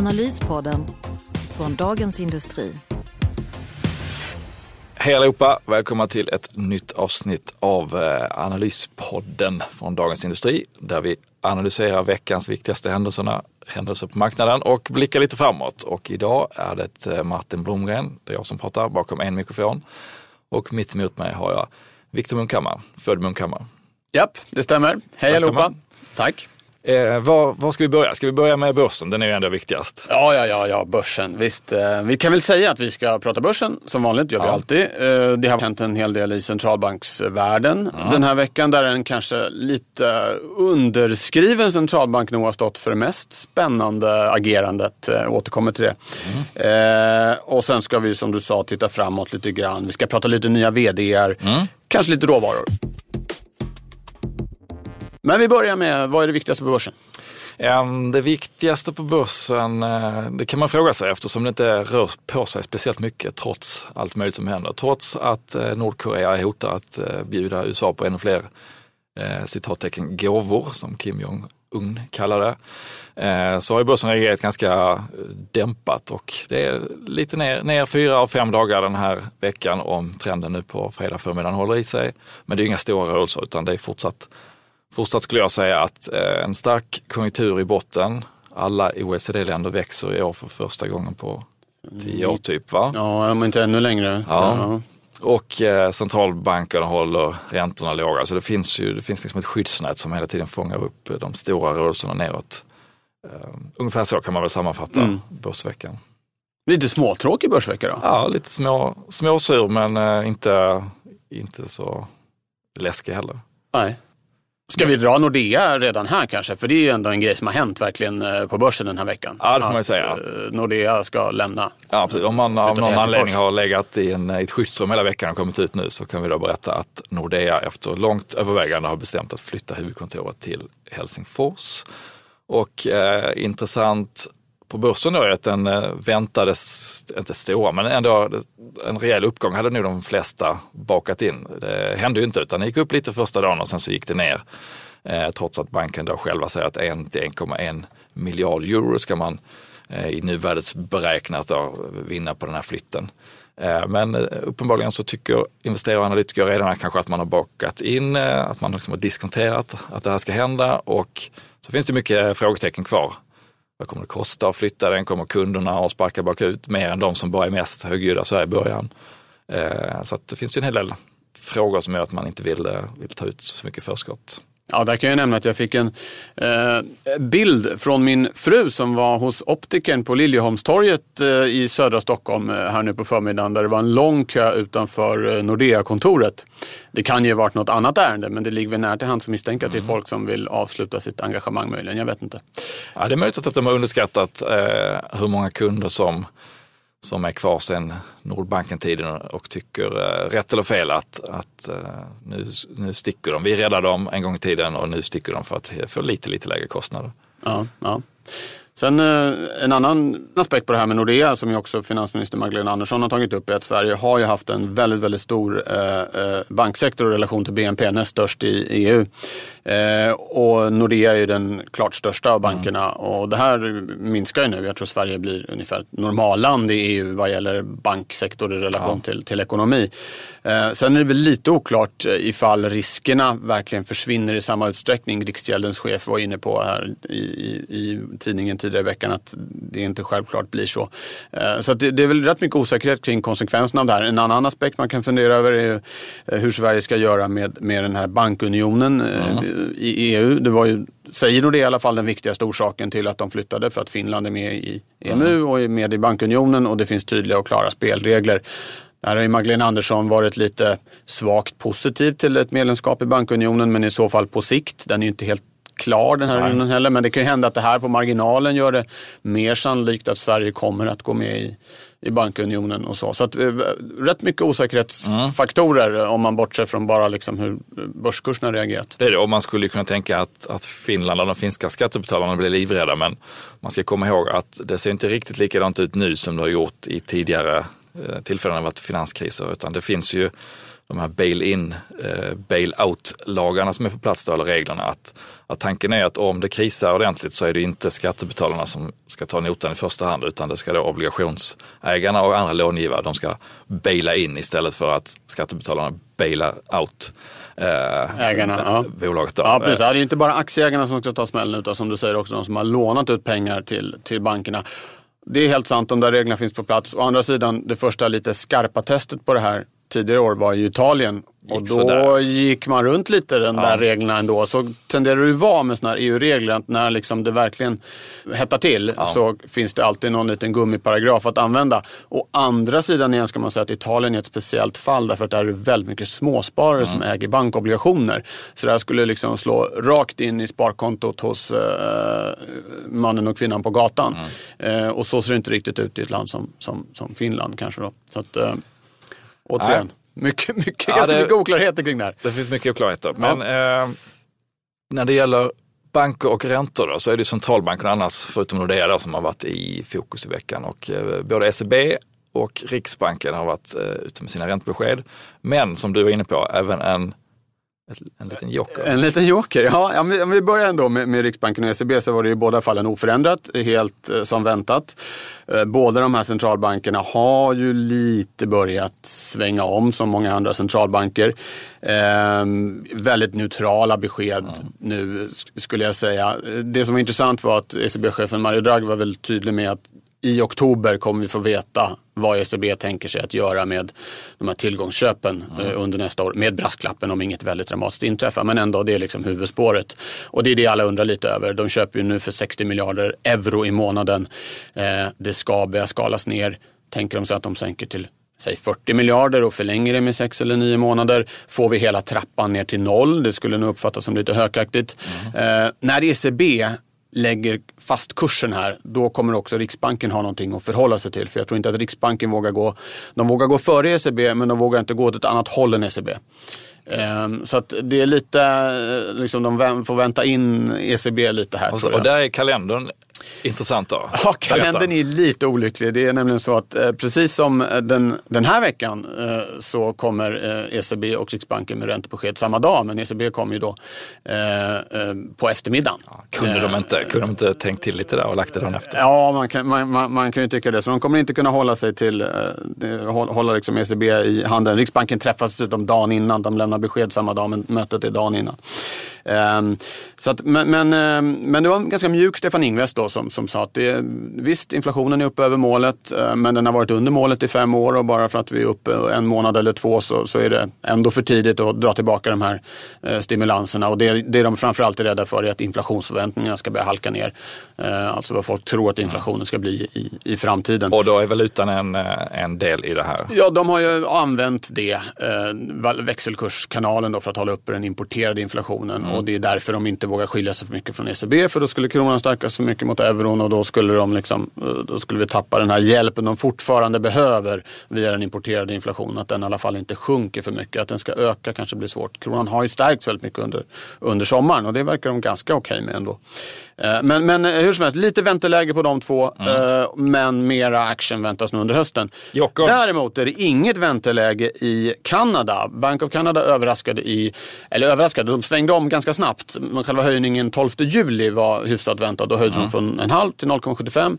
Analyspodden från Dagens Industri. Hej allihopa! Välkomna till ett nytt avsnitt av eh, Analyspodden från Dagens Industri där vi analyserar veckans viktigaste händelserna, händelser på marknaden och blickar lite framåt. Och idag är det eh, Martin Blomgren, det är jag som pratar bakom en mikrofon. Och mitt emot mig har jag Viktor Munkhammar, född Munkhammar. Japp, det stämmer. Hej allihopa! Tack! Eh, var, var, ska vi börja? Ska vi börja med börsen? Den är ju ändå viktigast. Ja, ja, ja, ja börsen. Visst. Eh, vi kan väl säga att vi ska prata börsen. Som vanligt gör vi alltid. Eh, det har hänt en hel del i centralbanksvärlden ja. den här veckan. Där en kanske lite underskriven centralbank nog har stått för det mest spännande agerandet. Eh, återkommer till det. Mm. Eh, och sen ska vi som du sa titta framåt lite grann. Vi ska prata lite nya vdar. Mm. Kanske lite råvaror. Men vi börjar med, vad är det viktigaste på börsen? Ehm, det viktigaste på börsen, eh, det kan man fråga sig eftersom det inte rör på sig speciellt mycket trots allt möjligt som händer. Trots att eh, Nordkorea hotar att eh, bjuda USA på ännu fler citattecken gåvor som Kim Jong-Un kallar det. Så har börsen reagerat ganska dämpat och det är lite ner, ner fyra av fem dagar den här veckan om trenden nu på fredag förmiddagen håller i sig. Men det är inga stora rörelser utan det är fortsatt Fortsatt skulle jag säga att eh, en stark konjunktur i botten. Alla OECD-länder växer i år för första gången på tio år typ. Va? Ja, om inte ännu längre. Ja. Och eh, centralbankerna håller räntorna låga. Så det finns ju det finns liksom ett skyddsnät som hela tiden fångar upp de stora rörelserna neråt. Uh, ungefär så kan man väl sammanfatta mm. börsveckan. Lite småtråkig börsvecka då? Ja, lite små, småsur men inte, inte så läskig heller. Nej. Ska vi dra Nordea redan här kanske? För det är ju ändå en grej som har hänt verkligen eh, på börsen den här veckan. Ja, det får man ju säga. Eh, Nordea ska lämna. Ja, precis. Om man av någon anledning har legat i, en, i ett skyddsrum hela veckan och kommit ut nu så kan vi då berätta att Nordea efter långt övervägande har bestämt att flytta huvudkontoret till Helsingfors. Och eh, intressant på börsen då är att den eh, väntades, inte stora, men ändå en rejäl uppgång hade nog de flesta bakat in. Det hände ju inte utan det gick upp lite första dagen och sen så gick det ner. Eh, trots att banken då själva säger att 1 till 1,1 miljard euro ska man eh, i nuvärdesberäknat då vinna på den här flytten. Eh, men eh, uppenbarligen så tycker investerare och analytiker redan kanske att man har bakat in, eh, att man liksom har diskonterat att det här ska hända och så finns det mycket frågetecken kvar. Vad kommer det kosta att flytta den? Kommer kunderna att sparka bakut mer än de som bara är mest högljudda så här i början? Eh, så det finns ju en hel del frågor som gör att man inte vill, eh, vill ta ut så mycket förskott. Ja, där kan jag nämna att jag fick en eh, bild från min fru som var hos optikern på Liljeholmstorget eh, i södra Stockholm eh, här nu på förmiddagen där det var en lång kö utanför eh, Nordea-kontoret. Det kan ju ha varit något annat ärende men det ligger väl nära till hands att misstänka att det är folk som vill avsluta sitt engagemang möjligen. Jag vet inte. Ja, det är möjligt att de har underskattat eh, hur många kunder som som är kvar sedan Nordbanken-tiden och tycker, eh, rätt eller fel, att, att eh, nu, nu sticker de. Vi räddade dem en gång i tiden och nu sticker de för att få lite, lite lägre kostnader. Ja, ja. Sen eh, en annan aspekt på det här med Nordea som ju också finansminister Magdalena Andersson har tagit upp är att Sverige har ju haft en väldigt, väldigt stor eh, banksektor i relation till BNP, näst störst i EU. Eh, och Nordea är ju den klart största av bankerna och det här minskar ju nu. Jag tror Sverige blir ungefär ett normalland i EU vad gäller banksektor i relation ja. till, till ekonomi. Eh, sen är det väl lite oklart ifall riskerna verkligen försvinner i samma utsträckning. Riksgäldens chef var inne på här i, i tidningen tidigare i veckan att det inte självklart blir så. Eh, så det, det, är väl rätt mycket osäkerhet kring konsekvenserna av det här. En annan aspekt man kan fundera över är eh, hur Sverige ska göra med, med den här bankunionen. Mm i EU. Det var ju, säger nog det i alla fall, den viktigaste orsaken till att de flyttade för att Finland är med i EMU och är med i bankunionen och det finns tydliga och klara spelregler. Där har ju Magdalena Andersson varit lite svagt positiv till ett medlemskap i bankunionen men i så fall på sikt. Den är ju inte helt klar den här unionen heller. Men det kan ju hända att det här på marginalen gör det mer sannolikt att Sverige kommer att gå med i i bankunionen och så. Så att, eh, rätt mycket osäkerhetsfaktorer mm. om man bortser från bara liksom hur börskursen har reagerat. Det är det, och man skulle kunna tänka att, att Finland och de finska skattebetalarna blir livrädda men man ska komma ihåg att det ser inte riktigt likadant ut nu som det har gjort i tidigare eh, tillfällen varit finanskriser utan det finns ju de här bail-in, eh, bail-out-lagarna som är på plats, då, eller reglerna. Att, att tanken är att om det krisar ordentligt så är det inte skattebetalarna som ska ta notan i första hand utan det ska då obligationsägarna och andra långivare, de ska baila in istället för att skattebetalarna bailar out. Eh, Ägarna, ja. Bolaget då. Ja, precis. Det är inte bara aktieägarna som ska ta smällen utan som du säger också de som har lånat ut pengar till, till bankerna. Det är helt sant, de där reglerna finns på plats. Å andra sidan, det första lite skarpa testet på det här tidigare år var i Italien. Och då sådär. gick man runt lite den ja. där reglerna ändå. Så tenderar det ju vara med sådana här EU-regler att när liksom det verkligen hettar till ja. så finns det alltid någon liten gummiparagraf att använda. Å andra sidan igen ska man säga att Italien är ett speciellt fall därför att där är det väldigt mycket småsparare mm. som äger bankobligationer. Så det här skulle liksom slå rakt in i sparkontot hos eh, mannen och kvinnan på gatan. Mm. Eh, och så ser det inte riktigt ut i ett land som, som, som Finland kanske. Då. Så att, eh, Återigen, Nej. mycket, mycket, ja, ganska det, mycket oklarheter kring det här. Det finns mycket oklarheter. Men ja. eh, när det gäller banker och räntor då, så är det centralbanken annars, förutom Nordea som har varit i fokus i veckan. Och eh, både ECB och Riksbanken har varit eh, ute med sina räntebesked. Men som du var inne på, även en en liten joker. En liten joker, ja. Om vi börjar ändå med, med Riksbanken och ECB så var det i båda fallen oförändrat, helt eh, som väntat. Eh, båda de här centralbankerna har ju lite börjat svänga om som många andra centralbanker. Eh, väldigt neutrala besked mm. nu skulle jag säga. Det som var intressant var att ECB-chefen Mario Draghi var väldigt tydlig med att i oktober kommer vi få veta vad ECB tänker sig att göra med de här tillgångsköpen mm. under nästa år. Med brasklappen om inget väldigt dramatiskt inträffar. Men ändå, det är liksom huvudspåret. Och det är det alla undrar lite över. De köper ju nu för 60 miljarder euro i månaden. Eh, det ska börja skalas ner. Tänker de sig att de sänker till säg 40 miljarder och förlänger det med 6 eller 9 månader. Får vi hela trappan ner till noll, det skulle nog uppfattas som lite hökaktigt. Mm. Eh, när ECB lägger fast kursen här, då kommer också Riksbanken ha någonting att förhålla sig till. För jag tror inte att Riksbanken vågar gå, de vågar gå före ECB men de vågar inte gå åt ett annat håll än ECB. Ehm, så att det är lite, eh, liksom de får vänta in ECB lite här. Och, och där är kalendern intressant då? Ja, kalendern är lite olycklig. Det är nämligen så att eh, precis som eh, den, den här veckan eh, så kommer ECB och Riksbanken med räntebesked samma dag. Men ECB kommer ju då på eftermiddagen. Ja, kunde, de inte, kunde de inte tänkt till lite där och lagt det dagen efter? Ja, man kan, man, man, man, kan ju tycka det. Så de kommer inte kunna hålla sig till, hålla liksom ECB i handen. Riksbanken träffas dessutom dagen innan. De lämnar besked samma dag, men mötet är dagen innan. Ehm, så att, men, men, ehm, men det var ganska mjuk Stefan Ingves då som, som sa att det, visst, inflationen är uppe över målet, eh, men den har varit under målet i fem år och bara för att vi är uppe en månad eller två så, så är det ändå för tidigt att dra tillbaka de här eh, stimulanserna. Och det, det de framförallt är rädda för är att inflationsförväntningarna ska börja halka ner. Eh, alltså vad folk tror att inflationen ska bli i, i framtiden. Och då är valutan en, en del i det här? Ja, de har ju använt det, växelkurskanalen då för att hålla uppe den importerade inflationen. Mm. Och det är därför de inte vågar skilja sig för mycket från ECB. För då skulle kronan stärkas för mycket mot euron och då skulle, de liksom, då skulle vi tappa den här hjälpen de fortfarande behöver via den importerade inflationen. Att den i alla fall inte sjunker för mycket. Att den ska öka kanske blir svårt. Kronan har ju stärkts väldigt mycket under, under sommaren och det verkar de ganska okej okay med ändå. Eh, men, men eh, hur som helst, lite vänteläge på de två. Mm. Men mera action väntas nu under hösten. Jocko. Däremot är det inget vänteläge i Kanada. Bank of Canada överraskade i, eller överraskade, de svängde om ganska snabbt. Men själva höjningen 12 juli var hyfsat väntad. Då höjde mm. de från en halv till 0,75.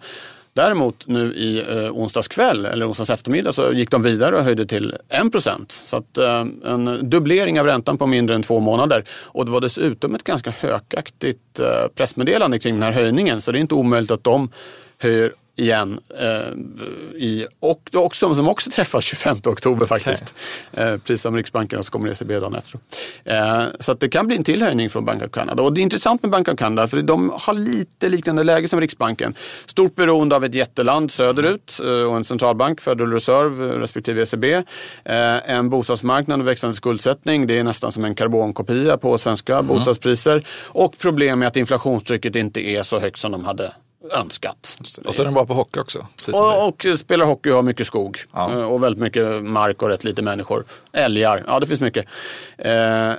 Däremot nu i eh, onsdags kväll eller onsdags eftermiddag så gick de vidare och höjde till 1 Så att, eh, en dubblering av räntan på mindre än två månader. Och det var dessutom ett ganska hökaktigt eh, pressmeddelande kring den här höjningen. Så det är inte omöjligt att de höjer igen. Eh, i, och också, som också träffas 25 oktober faktiskt. Okay. Eh, precis som Riksbanken och så kommer ECB dagen efter. Eh, så det kan bli en till höjning från Bank of Canada. Och det är intressant med Bank of Canada för de har lite liknande läge som Riksbanken. Stort beroende av ett jätteland söderut eh, och en centralbank, Federal Reserve respektive ECB. Eh, en bostadsmarknad och växande skuldsättning. Det är nästan som en karbonkopia på svenska mm. bostadspriser. Och problem med att inflationstrycket inte är så högt som de hade önskat. Och så är den bra på hockey också. Och, och, spelar hockey och har mycket skog. Ja. Eh, och väldigt mycket mark och rätt lite människor. Älgar, ja det finns mycket. Eh,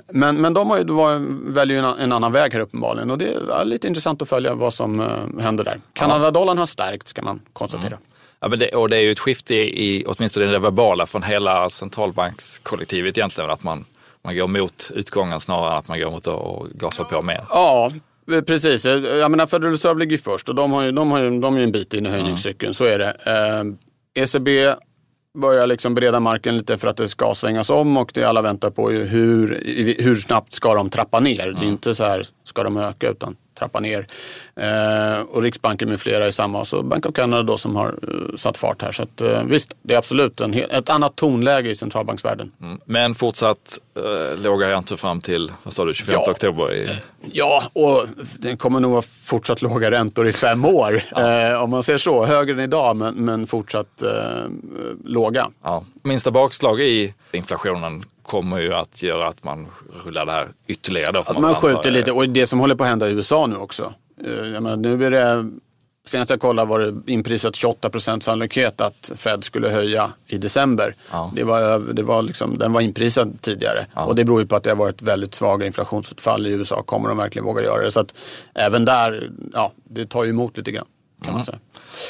men, men de har ju, väljer en, en annan väg här uppenbarligen. Och det är lite intressant att följa vad som eh, händer där. Kanadadollarn har stärkt kan man konstatera. Mm. Ja, men det, och det är ju ett skifte i, åtminstone det verbala från hela centralbankskollektivet egentligen. Att man, man går mot utgången snarare än att man går mot att gasa på mer. Ja, Precis, jag menar Federal ligger först och de har ju, de har ju, de är en bit in i höjningscykeln, mm. så är det. Eh, ECB börjar liksom bereda marken lite för att det ska svängas om och det alla väntar på är hur, hur snabbt ska de trappa ner. Mm. Det är inte så här, ska de öka, utan trappa ner. Eh, och Riksbanken med flera är samma och så Bank of Canada då som har uh, satt fart här. Så att, uh, visst, det är absolut en, ett annat tonläge i centralbanksvärlden. Mm. Men fortsatt uh, låga räntor fram till, vad sa du, 25 ja. oktober? I... Ja, och det kommer nog vara fortsatt låga räntor i fem år. ja. om man ser så, högre än idag men, men fortsatt låga. Ja. Minsta bakslag i inflationen kommer ju att göra att man rullar det här ytterligare. Att man, man skjuter lite och det som håller på att hända i USA nu också. Eh, jag menar, nu är det, senast jag kollade var det inprisat 28 procent sannolikhet att Fed skulle höja i december. Ja. Det var, det var liksom, den var inprisad tidigare ja. och det beror ju på att det har varit väldigt svaga inflationsutfall i USA. Kommer de verkligen våga göra det? Så att även där, ja, det tar ju emot lite grann kan mm. man säga.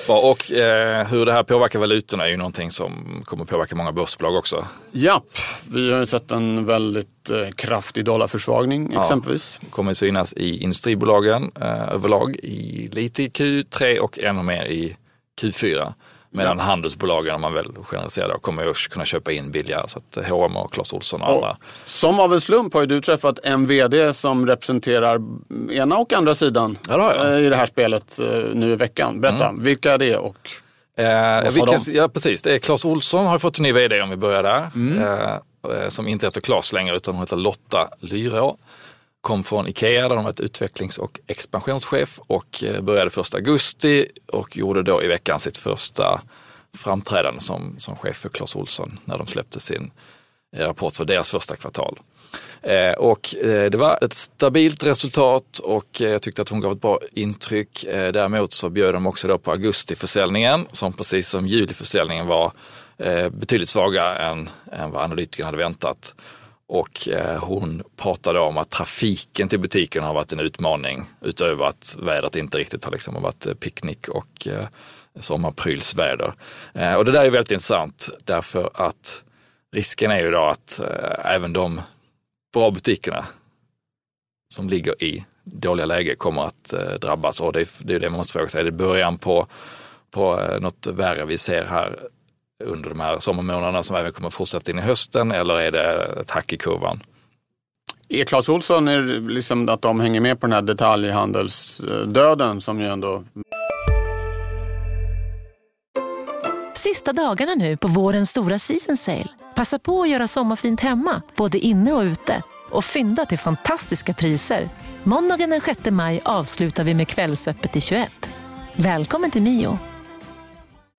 Bra, och eh, hur det här påverkar valutorna är ju någonting som kommer påverka många börsbolag också. Ja, vi har ju sett en väldigt eh, kraftig dollarförsvagning ja, exempelvis. Det kommer synas i industribolagen eh, överlag, i, lite i Q3 och ännu mer i Q4. Medan ja. handelsbolagen, om man väl generaliserar då, kommer att kunna köpa in billigare. Så att H&M och Clas Ohlson och, andra. Som av en slump har ju du träffat en vd som representerar ena och andra sidan ja, det i det här spelet eh, nu i veckan. Berätta, mm. vilka är det och eh, vilka, Ja precis, det är Clas Ohlson har fått en ny vd om vi börjar där. Mm. Eh, eh som inte heter Clas längre utan hon heter Lotta Lyrå kom från Ikea där de var ett utvecklings och expansionschef och eh, började första augusti och gjorde då i veckan sitt första framträdande som, som chef för Clas Olsson när de släppte sin eh, rapport för deras första kvartal. Eh, och eh, det var ett stabilt resultat och jag tyckte att hon gav ett bra intryck. Däremot så bjöd de också då på augustiförsäljningen som precis som juliförsäljningen var betydligt svagare än, än vad analytikerna hade väntat. Och eh, hon pratade om att trafiken till butiken har varit en utmaning utöver att vädret inte riktigt har liksom varit eh, picknick och eh, sommarprylsväder. Och det där är väldigt intressant därför att risken är ju då att även de bra butikerna som ligger i dåliga läge kommer att drabbas och det är det, är det man måste fråga sig. Är det början på, på något värre vi ser här under de här sommarmånaderna som även kommer fortsätta in i hösten eller är det ett hack i kurvan? Är Clas Ohlson är liksom att de hänger med på den här detaljhandelsdöden som ju ändå... Sista dagarna nu på vårens stora season sale. Passa på att göra sommarfint hemma, både inne och ute och fynda till fantastiska priser. Måndagen den 6 maj avslutar vi med Kvällsöppet i 21. Välkommen till Mio.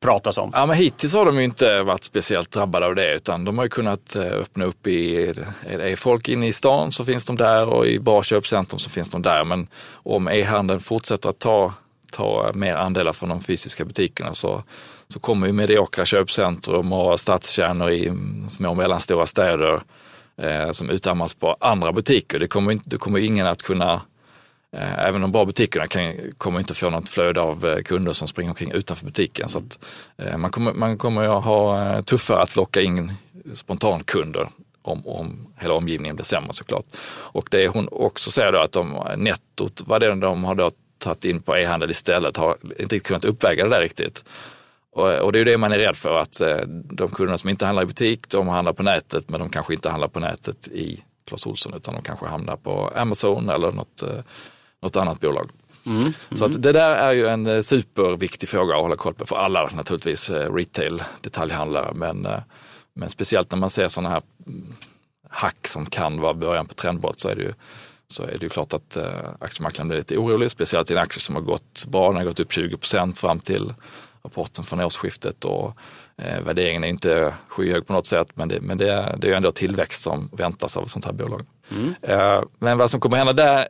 Pratas om. Ja, men hittills har de ju inte varit speciellt drabbade av det utan de har ju kunnat eh, öppna upp i, eh, är folk inne i stan så finns de där och i bra köpcentrum så finns de där. Men om e-handeln fortsätter att ta, ta mer andelar från de fysiska butikerna så, så kommer ju mediokra köpcentrum och stadskärnor i mm, små och mellanstora städer eh, som utarmas på andra butiker. Det kommer, inte, det kommer ingen att kunna Eh, även de bra butikerna kan, kommer inte få något flöde av eh, kunder som springer omkring utanför butiken. Så att, eh, man, kommer, man kommer att ha tuffare att locka in spontankunder om, om hela omgivningen blir sämre såklart. Och det hon också säger då att de nettot, vad det är de har då tagit in på e-handel istället, har inte riktigt kunnat uppväga det där riktigt. Och, och, det är ju det man är rädd för, att de kunderna som inte handlar i butik, de handlar på nätet, men de kanske inte handlar på nätet i Clas Ohlson, utan de kanske hamnar på Amazon eller något, något annat bolag. Mm, mm. Så att det där är ju en eh, superviktig fråga att hålla koll på för alla naturligtvis, retail, detaljhandlare, men, men speciellt när man ser sådana här mm, hack som kan vara början på trendbrott så är det ju så är det ju klart att aktiemarknaden blir lite orolig, speciellt i en aktie som har gått bra, den har gått upp 20 procent fram till rapporten från årsskiftet och eh, värderingen är inte skyhög på något sätt men det, men det, är, det är ändå tillväxt som väntas av ett sånt här bolag. Mm. Eh, men vad som kommer hända där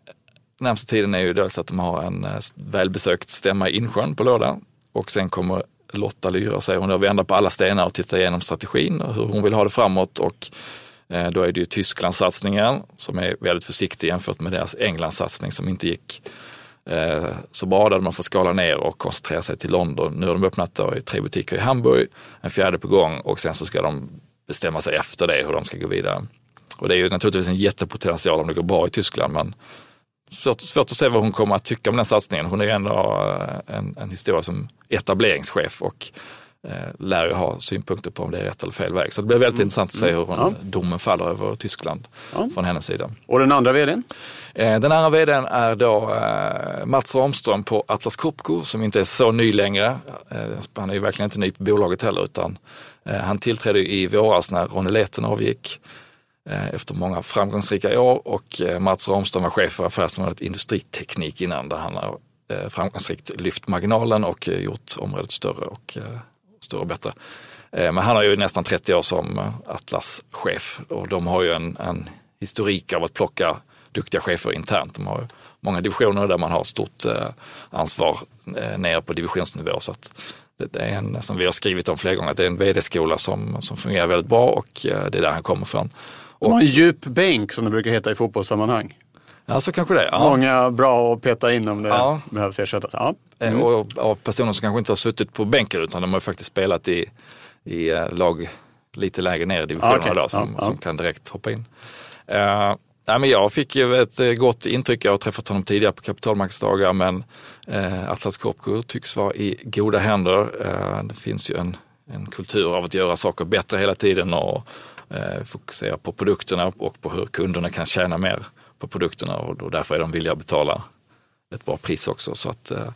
närmsta tiden är ju dels att de har en eh, välbesökt stämma i Insjön på lördag och sen kommer Lotta Lyra, och säger hon, då vända på alla stenar och titta igenom strategin och hur hon vill ha det framåt och eh, då är det ju Tysklandssatsningen som är väldigt försiktig jämfört med deras Englandssatsning som inte gick eh, så bra, där man får skala ner och koncentrera sig till London. Nu har de öppnat då i tre butiker i Hamburg, en fjärde på gång och sen så ska de bestämma sig efter det hur de ska gå vidare. Och det är ju naturligtvis en jättepotential om det går bra i Tyskland men svårt, svårt att se vad hon kommer att tycka om den satsningen. Hon är ändå eh, en, en historia som etableringschef och eh, lär ju ha synpunkter på om det är rätt eller fel väg. Så det blir väldigt mm. intressant att se hur hon, ja. domen faller över Tyskland ja. från hennes sida. Och den andra vdn? Eh, den andra vdn är då Mats Ramström på Atlas Copco som inte är så ny längre. Han är ju verkligen inte ny på bolaget heller utan han tillträdde i våras när Ronny Leten avgick Eh, efter många framgångsrika år och eh, Mats Ramström var chef för affärsområdet industriteknik innan där han eh, har framgångsrikt lyft marginalen och gjort området större och större och bättre. Men han har ju nästan 30 år som Atlas-chef och de har ju en, en historik av att plocka duktiga chefer internt. De har många divisioner där man har stort ansvar nere på divisionsnivå. Så att det är en, som vi har skrivit om flera gånger, det är en vd-skola som, som fungerar väldigt bra och det är där han kommer ifrån. Och, en djup bänk som det brukar heta i fotbollssammanhang. Ja, så kanske det. Ja. Många bra att peta in om det ja. behövs ersättas. Ja. Mm. Och, och personer som kanske inte har suttit på bänken utan de har faktiskt spelat i, i lag lite lägre ner i divisionerna okay. då, som, som kan direkt hoppa in. Uh, Nej, men jag fick ju ett eh, gott intryck. Jag har träffat honom tidigare på kapitalmarknadsdagar men eh, Atlas Copco tycks vara i goda händer. Eh, det finns ju en, en kultur av att göra saker bättre hela tiden och eh, fokusera på produkterna och på hur kunderna kan tjäna mer på produkterna och, därför är de villiga att betala ett bra pris också. Så att, eh,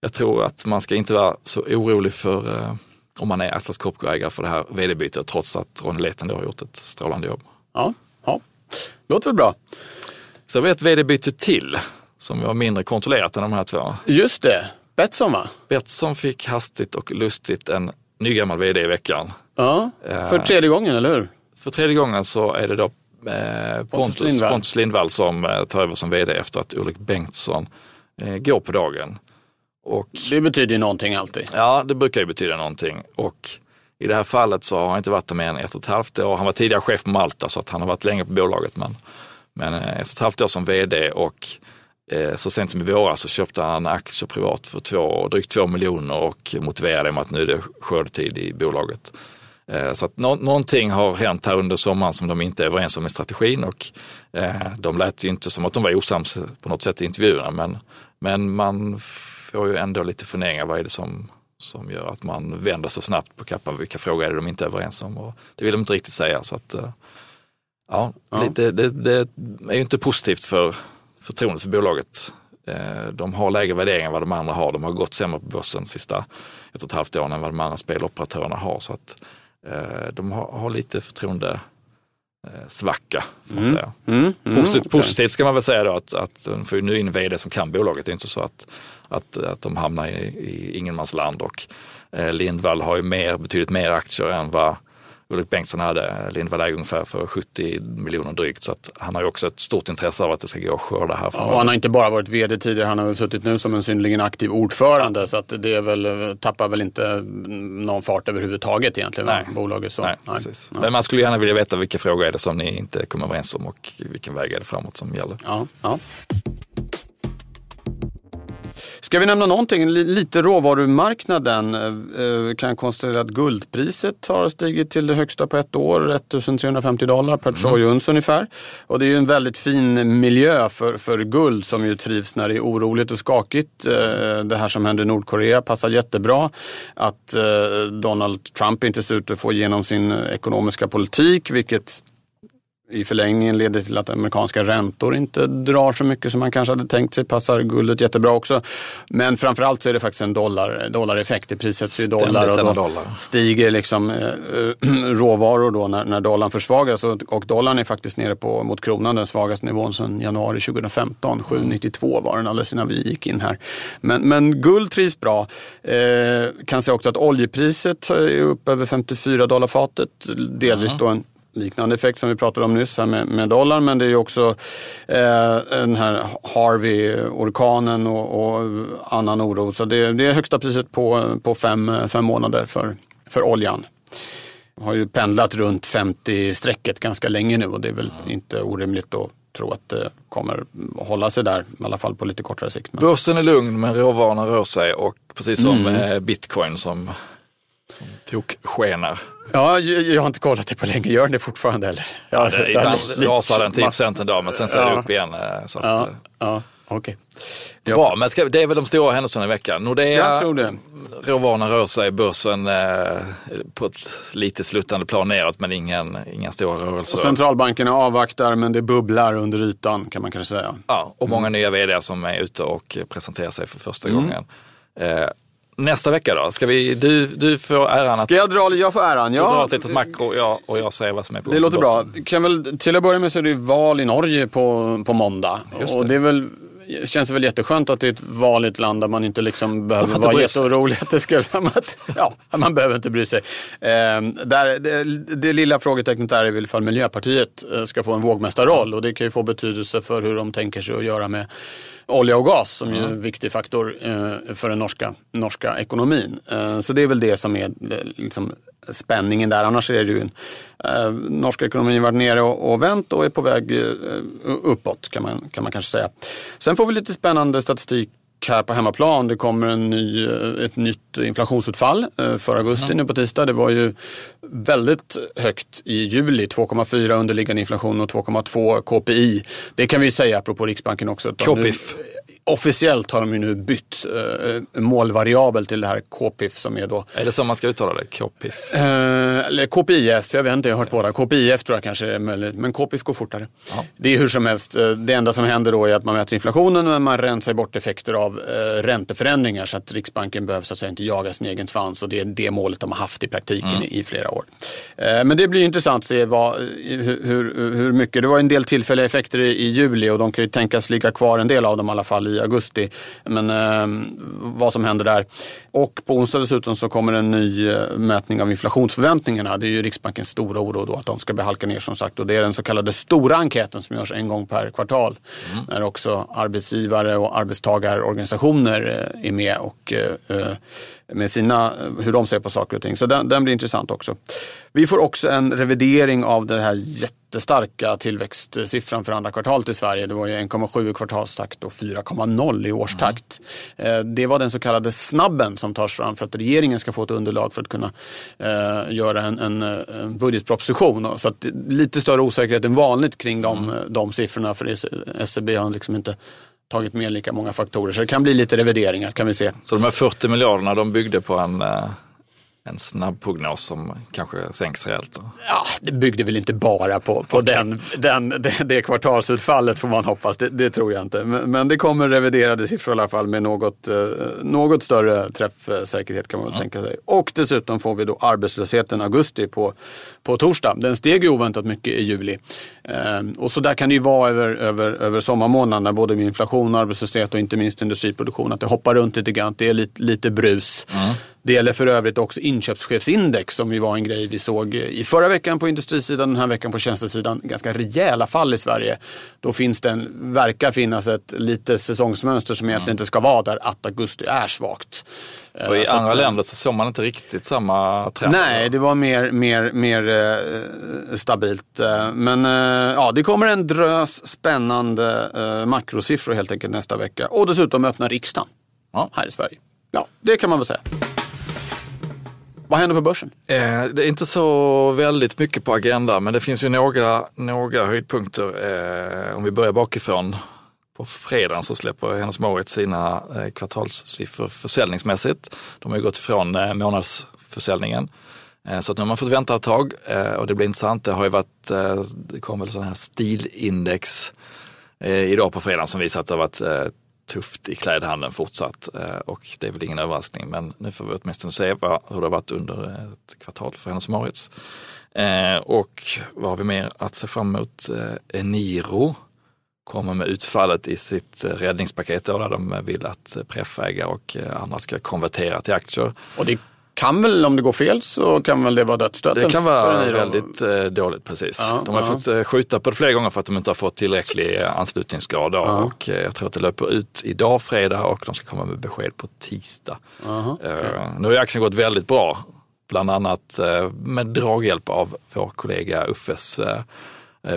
jag tror att man ska inte vara så orolig för eh, om man är Atlas Copco-ägare för det här vd-bytet trots att Ronny Leten har gjort ett strålande jobb. Ja, ja. Låter väl bra. Så har vi ett vd-byte till som var mindre kontrollerat än de här två. Just det, Betsson va? Betsson fick hastigt och lustigt en nygammal vd i veckan. Ja, för tredje gången, eller hur? För tredje gången så är det då eh, Pontus, Lindvall. Pontus Lindvall som eh, tar över som vd efter att Ulrik Bengtsson går på dagen. Och, det betyder ju någonting alltid. Ja, det brukar ju betyda någonting. Och i det här fallet så har han inte varit där mer än ett och ett halvt år. Han var tidigare chef på Malta så att han har varit länge på bolaget. Men, men ett och ett halvt år som vd och eh, så sent som i våras så köpte han aktier privat för två, drygt två miljoner och motiverade det med att nu är det skördetid i bolaget. Eh, så att nå någonting har hänt här under sommaren som de inte är överens om i strategin och eh, de lät ju inte som att de var osams på något sätt i intervjuerna men, men man får ju ändå lite funderingar, vad är det som som gör att man vänder så snabbt på kappan. Vilka frågor är det de inte är överens om? Och det vill de inte riktigt säga. Så att, eh, ja, ja. Det, det, det, är ju inte positivt för förtroendet för bolaget. De har lägre värderingar än vad de andra har. De har gått sämre på börsen sista ett och ett halvt åren än vad de andra speloperatörerna har. Så att de har, har lite förtroende svacka. Får man mm. säga. Mm. Mm. Positivt, positivt ska man väl säga då att, att de får nu in vd som kan bolaget. Det är inte så att att, att de hamnar i, i ingenmansland och eh, Lindvall har ju mer, betydligt mer aktier än vad Ulrik Bengtsson hade. Lindvall äger ungefär för 70 miljoner drygt så att han har ju också ett stort intresse av att det ska gå att skörda här. Ja, han har inte bara varit vd tidigare, han har suttit nu som en synnerligen aktiv ordförande ja. så att det är väl, tappar väl inte någon fart överhuvudtaget egentligen. Nej. Bolaget så. Nej, Nej. Precis. Men man skulle gärna vilja veta vilka frågor är det som ni inte kommer överens om och vilken väg är det framåt som gäller. Ja, ja. Ska vi nämna någonting, lite råvarumarknaden. Eh, kan konstatera att guldpriset har stigit till det högsta på ett år, 1350 dollar per troy mm. ungefär. Och det är ju en väldigt fin miljö för, för guld som ju trivs när det är oroligt och skakigt. Det här som händer i Nordkorea passar jättebra. Att Donald Trump inte ser ut att få igenom sin ekonomiska politik, vilket i förlängningen leder till att amerikanska räntor inte drar så mycket som man kanske hade tänkt sig. Passar guldet jättebra också. Men framförallt så är det faktiskt en dollar, dollareffekt. Det prissätts i dollar och då dollar. stiger liksom, eh, råvaror då när, när dollarn försvagas. Och, och dollarn är faktiskt nere på, mot kronan den svagaste nivån sedan januari 2015. 7,92 var den alldeles innan vi gick in här. Men, men guld trivs bra. Eh, kan se också att oljepriset är upp över 54 dollar fatet. Delvis då en liknande effekt som vi pratade om nyss här med, med dollarn. Men det är ju också eh, den här Harvey-orkanen och, och, annan oro. Så det, det, är högsta priset på, på fem, fem månader för, för oljan. Har ju pendlat runt 50-strecket ganska länge nu och det är väl inte orimligt att tro att det kommer hålla sig där, i alla fall på lite kortare sikt. Men... Börsen är lugn men råvarorna rör sig och precis som mm. bitcoin som, som tog skenar. Ja, jag har inte kollat det på länge. Gör den det fortfarande eller? Ja, det, ibland rasar den 10 procent en dag men sen ser ja. det upp igen. Eh, så ja, att, eh. ja. Okay. Bra, men ska, det är väl de stora händelserna i veckan. Nordea, jag råvarorna rör sig, börsen eh, på ett lite sluttande plan neråt men ingen, inga stora rörelser. Och centralbankerna avvaktar men det bubblar under ytan kan man kanske säga. Ja, och många mm. nya vd som är ute och presenterar sig för första mm. gången. Eh, nästa vecka då? Ska vi, du, du får äran att... Ska jag dra? Jag får äran. Ja. Du drar ett litet makro och jag, och jag säger vad som är på Det låter bra. Kan väl, till att börja med så är det val i Norge på, på måndag. Just det. Och det är väl känns det väl jätteskönt att det är ett val i ett land där man inte liksom behöver vara jätteorolig. Att det ska, ja, man behöver inte bry sig. Eh, där, det, det, lilla frågetecknet är ifall Miljöpartiet eh, ska få en vågmästarroll och det kan ju få betydelse för hur de tänker sig att göra med olja och gas som mm. är en viktig faktor eh, för den norska, norska ekonomin. Eh, så det är väl det som är liksom, spänningen där. Annars är det ju en, eh, norska ekonomin varit nere och, och vänt och är på väg eh, uppåt kan man, kan man kanske säga. Sen får vi lite spännande statistik här på hemmaplan. Det kommer en ny, eh, ett nytt inflationsutfall eh, för augusti mm. nu på tisdag. Det var ju väldigt högt i juli, 2,4 underliggande inflation och 2,2 KPI. Det kan vi säga apropå Riksbanken också. KPIF officiellt har de ju nu bytt eh, målvariabel till det här KPIF som är då... Är det så man ska uttala det? KPIF? Eh, eller KPIF, jag vet inte, jag har hört båda. KPIF tror jag kanske är möjligt, men KPIF går fortare. Ja. Det är hur som helst, eh, det enda som händer då är att man mäter inflationen men man rensar bort effekter av eh, ränteförändringar så att Riksbanken behöver så att säga inte jaga sin egen svans och det är det målet de har haft i praktiken mm. i, i, flera år. Eh, men det blir intressant att se vad, hur, hur, hur, mycket, det var en del tillfälliga effekter i, i juli och de kan ju tänkas ligga kvar en del av dem i alla fall i augusti. Men eh, vad som händer där. Och på onsdag dessutom så kommer en ny eh, mätning av inflationsförväntningarna. Det är ju Riksbankens stora oro då att de ska bli halka ner som sagt. Och det är den så kallade stora enkäten som görs en gång per kvartal. Mm. När också arbetsgivare och arbetstagarorganisationer eh, är med och eh, med sina, hur de ser på saker och ting. Så den, den blir intressant också. Vi får också en revidering av den här jättestarka tillväxtsiffran för andra kvartalet i Sverige. Det var ju 1,7 i kvartalstakt och 4,0 i årstakt. Mm. Det var den så kallade snabben som tas fram för att regeringen ska få ett underlag för att kunna eh, göra en, en, en budgetproposition. Så att lite större osäkerhet än vanligt kring de, mm. de siffrorna för SCB har liksom inte tagit med lika många faktorer. Så det kan bli lite revideringar kan vi se. Så de här 40 miljarderna de byggde på en eh, en snabb prognos som kanske sänks rejält? Ja, det byggde väl inte bara på, på okay. den, den, det, det kvartalsutfallet får man hoppas, det, det tror jag inte. Men, men, det kommer reviderade siffror i alla fall med något, eh, något större träffsäkerhet kan man väl mm. tänka sig. Och dessutom får vi då arbetslösheten augusti på, på torsdag. Den steg ju oväntat mycket i juli. Eh, och så där kan det ju vara över, över, över sommarmånaderna, både med inflation, arbetslöshet och inte minst industriproduktion, att det hoppar runt lite grann, det är lite, lite brus. Mm. Det gäller för övrigt också inköpschefsindex som ju var en grej vi såg i förra veckan på industrisidan, den här veckan på tjänstesidan. Ganska rejäla fall i Sverige. Då finns det en, verkar finnas ett lite säsongsmönster som egentligen inte ska vara där, att augusti är svagt. För i så andra att, länder så såg man inte riktigt samma trend. Nej, det var mer, mer, mer eh, stabilt. Eh, men eh, ja, det kommer en drös spännande eh, makrosiffror helt enkelt nästa vecka. Och dessutom öppnar riksdagen. ja. här i Sverige. Ja, det kan man väl säga. Vad händer på börsen? Eh, det är inte så väldigt mycket på agendan, men det finns ju några, några höjdpunkter. Eh, om vi börjar bakifrån. På fredagen så släpper Hennes Mauritz sina eh, kvartalssiffror försäljningsmässigt. De har ju gått ifrån eh, månadsförsäljningen. Eh, så att nu har man fått vänta ett tag eh, och det blir intressant. Det har ju varit, eh, det kom väl sådana här stilindex idag på fredagen som visar att det har varit tufft i klädhandeln fortsatt eh, och det är väl ingen överraskning. Men nu får vi åtminstone se vad, hur det har varit under ett kvartal för Hennes Maurits. Eh, och vad har vi mer att se fram emot? Eh, Eniro kommer med utfallet i sitt räddningspaket då, där de vill att preffägare och andra ska konvertera till aktier. Och det kan väl, om det går fel så kan väl det vara dödsstöten? Det kan vara väldigt eh, dåligt precis. Ja, de har ja. fått eh, skjuta på det flera gånger för att de inte har fått tillräcklig eh, anslutningsgrad. Ja. Och eh, jag tror att det löper ut idag fredag och de ska komma med besked på tisdag. Aha, okay. Nu har aktien gått väldigt bra, bland annat med draghjälp av vår kollega Uffes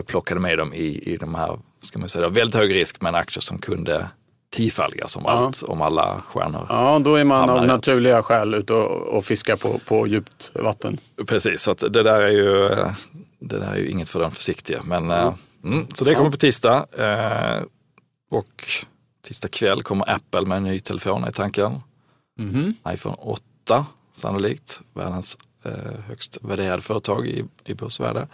plockade med dem i, i de här, ska man säga, väldigt hög risk men aktier som kunde tiofaldiga som ja. allt, om alla stjärnor Ja, då är man av naturliga skäl ute och, och fiskar på, på djupt vatten. Precis, så det där är ju, det där är ju inget för den försiktiga. Men, mm. Mm, så det kommer på tisdag. Eh, och tisdag kväll kommer Apple med en ny telefon i tanken. Mm. iPhone 8 sannolikt, världens eh, högst värderade företag i, i börsvärde.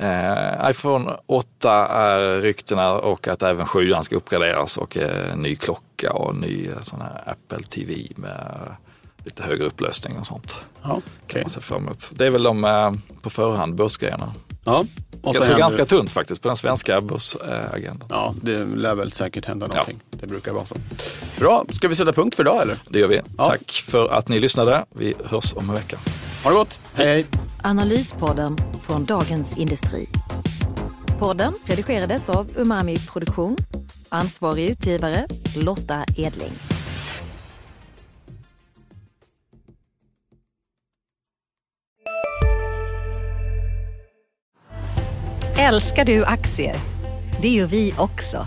Eh, iPhone 8 är ryktena och att även 7 ska uppgraderas och eh, ny klocka och ny eh, sån här Apple TV med lite högre upplösning och sånt. Ja, okay. man se. Det är väl de eh, på förhand börsgrejerna. Ja. Och så det ganska tunt faktiskt på den svenska börsagendan. Ja, det lär väl säkert hända någonting. Ja. Det brukar vara så. Bra, ska vi sätta punkt för idag eller? Det gör vi. Ja. Tack för att ni lyssnade. Vi hörs om en vecka. Ha det gott. Hej, hej. Analyspodden från Dagens Industri. Podden redigerades av Umami Produktion. Ansvarig utgivare Lotta Edling. Älskar du aktier? Det gör vi också.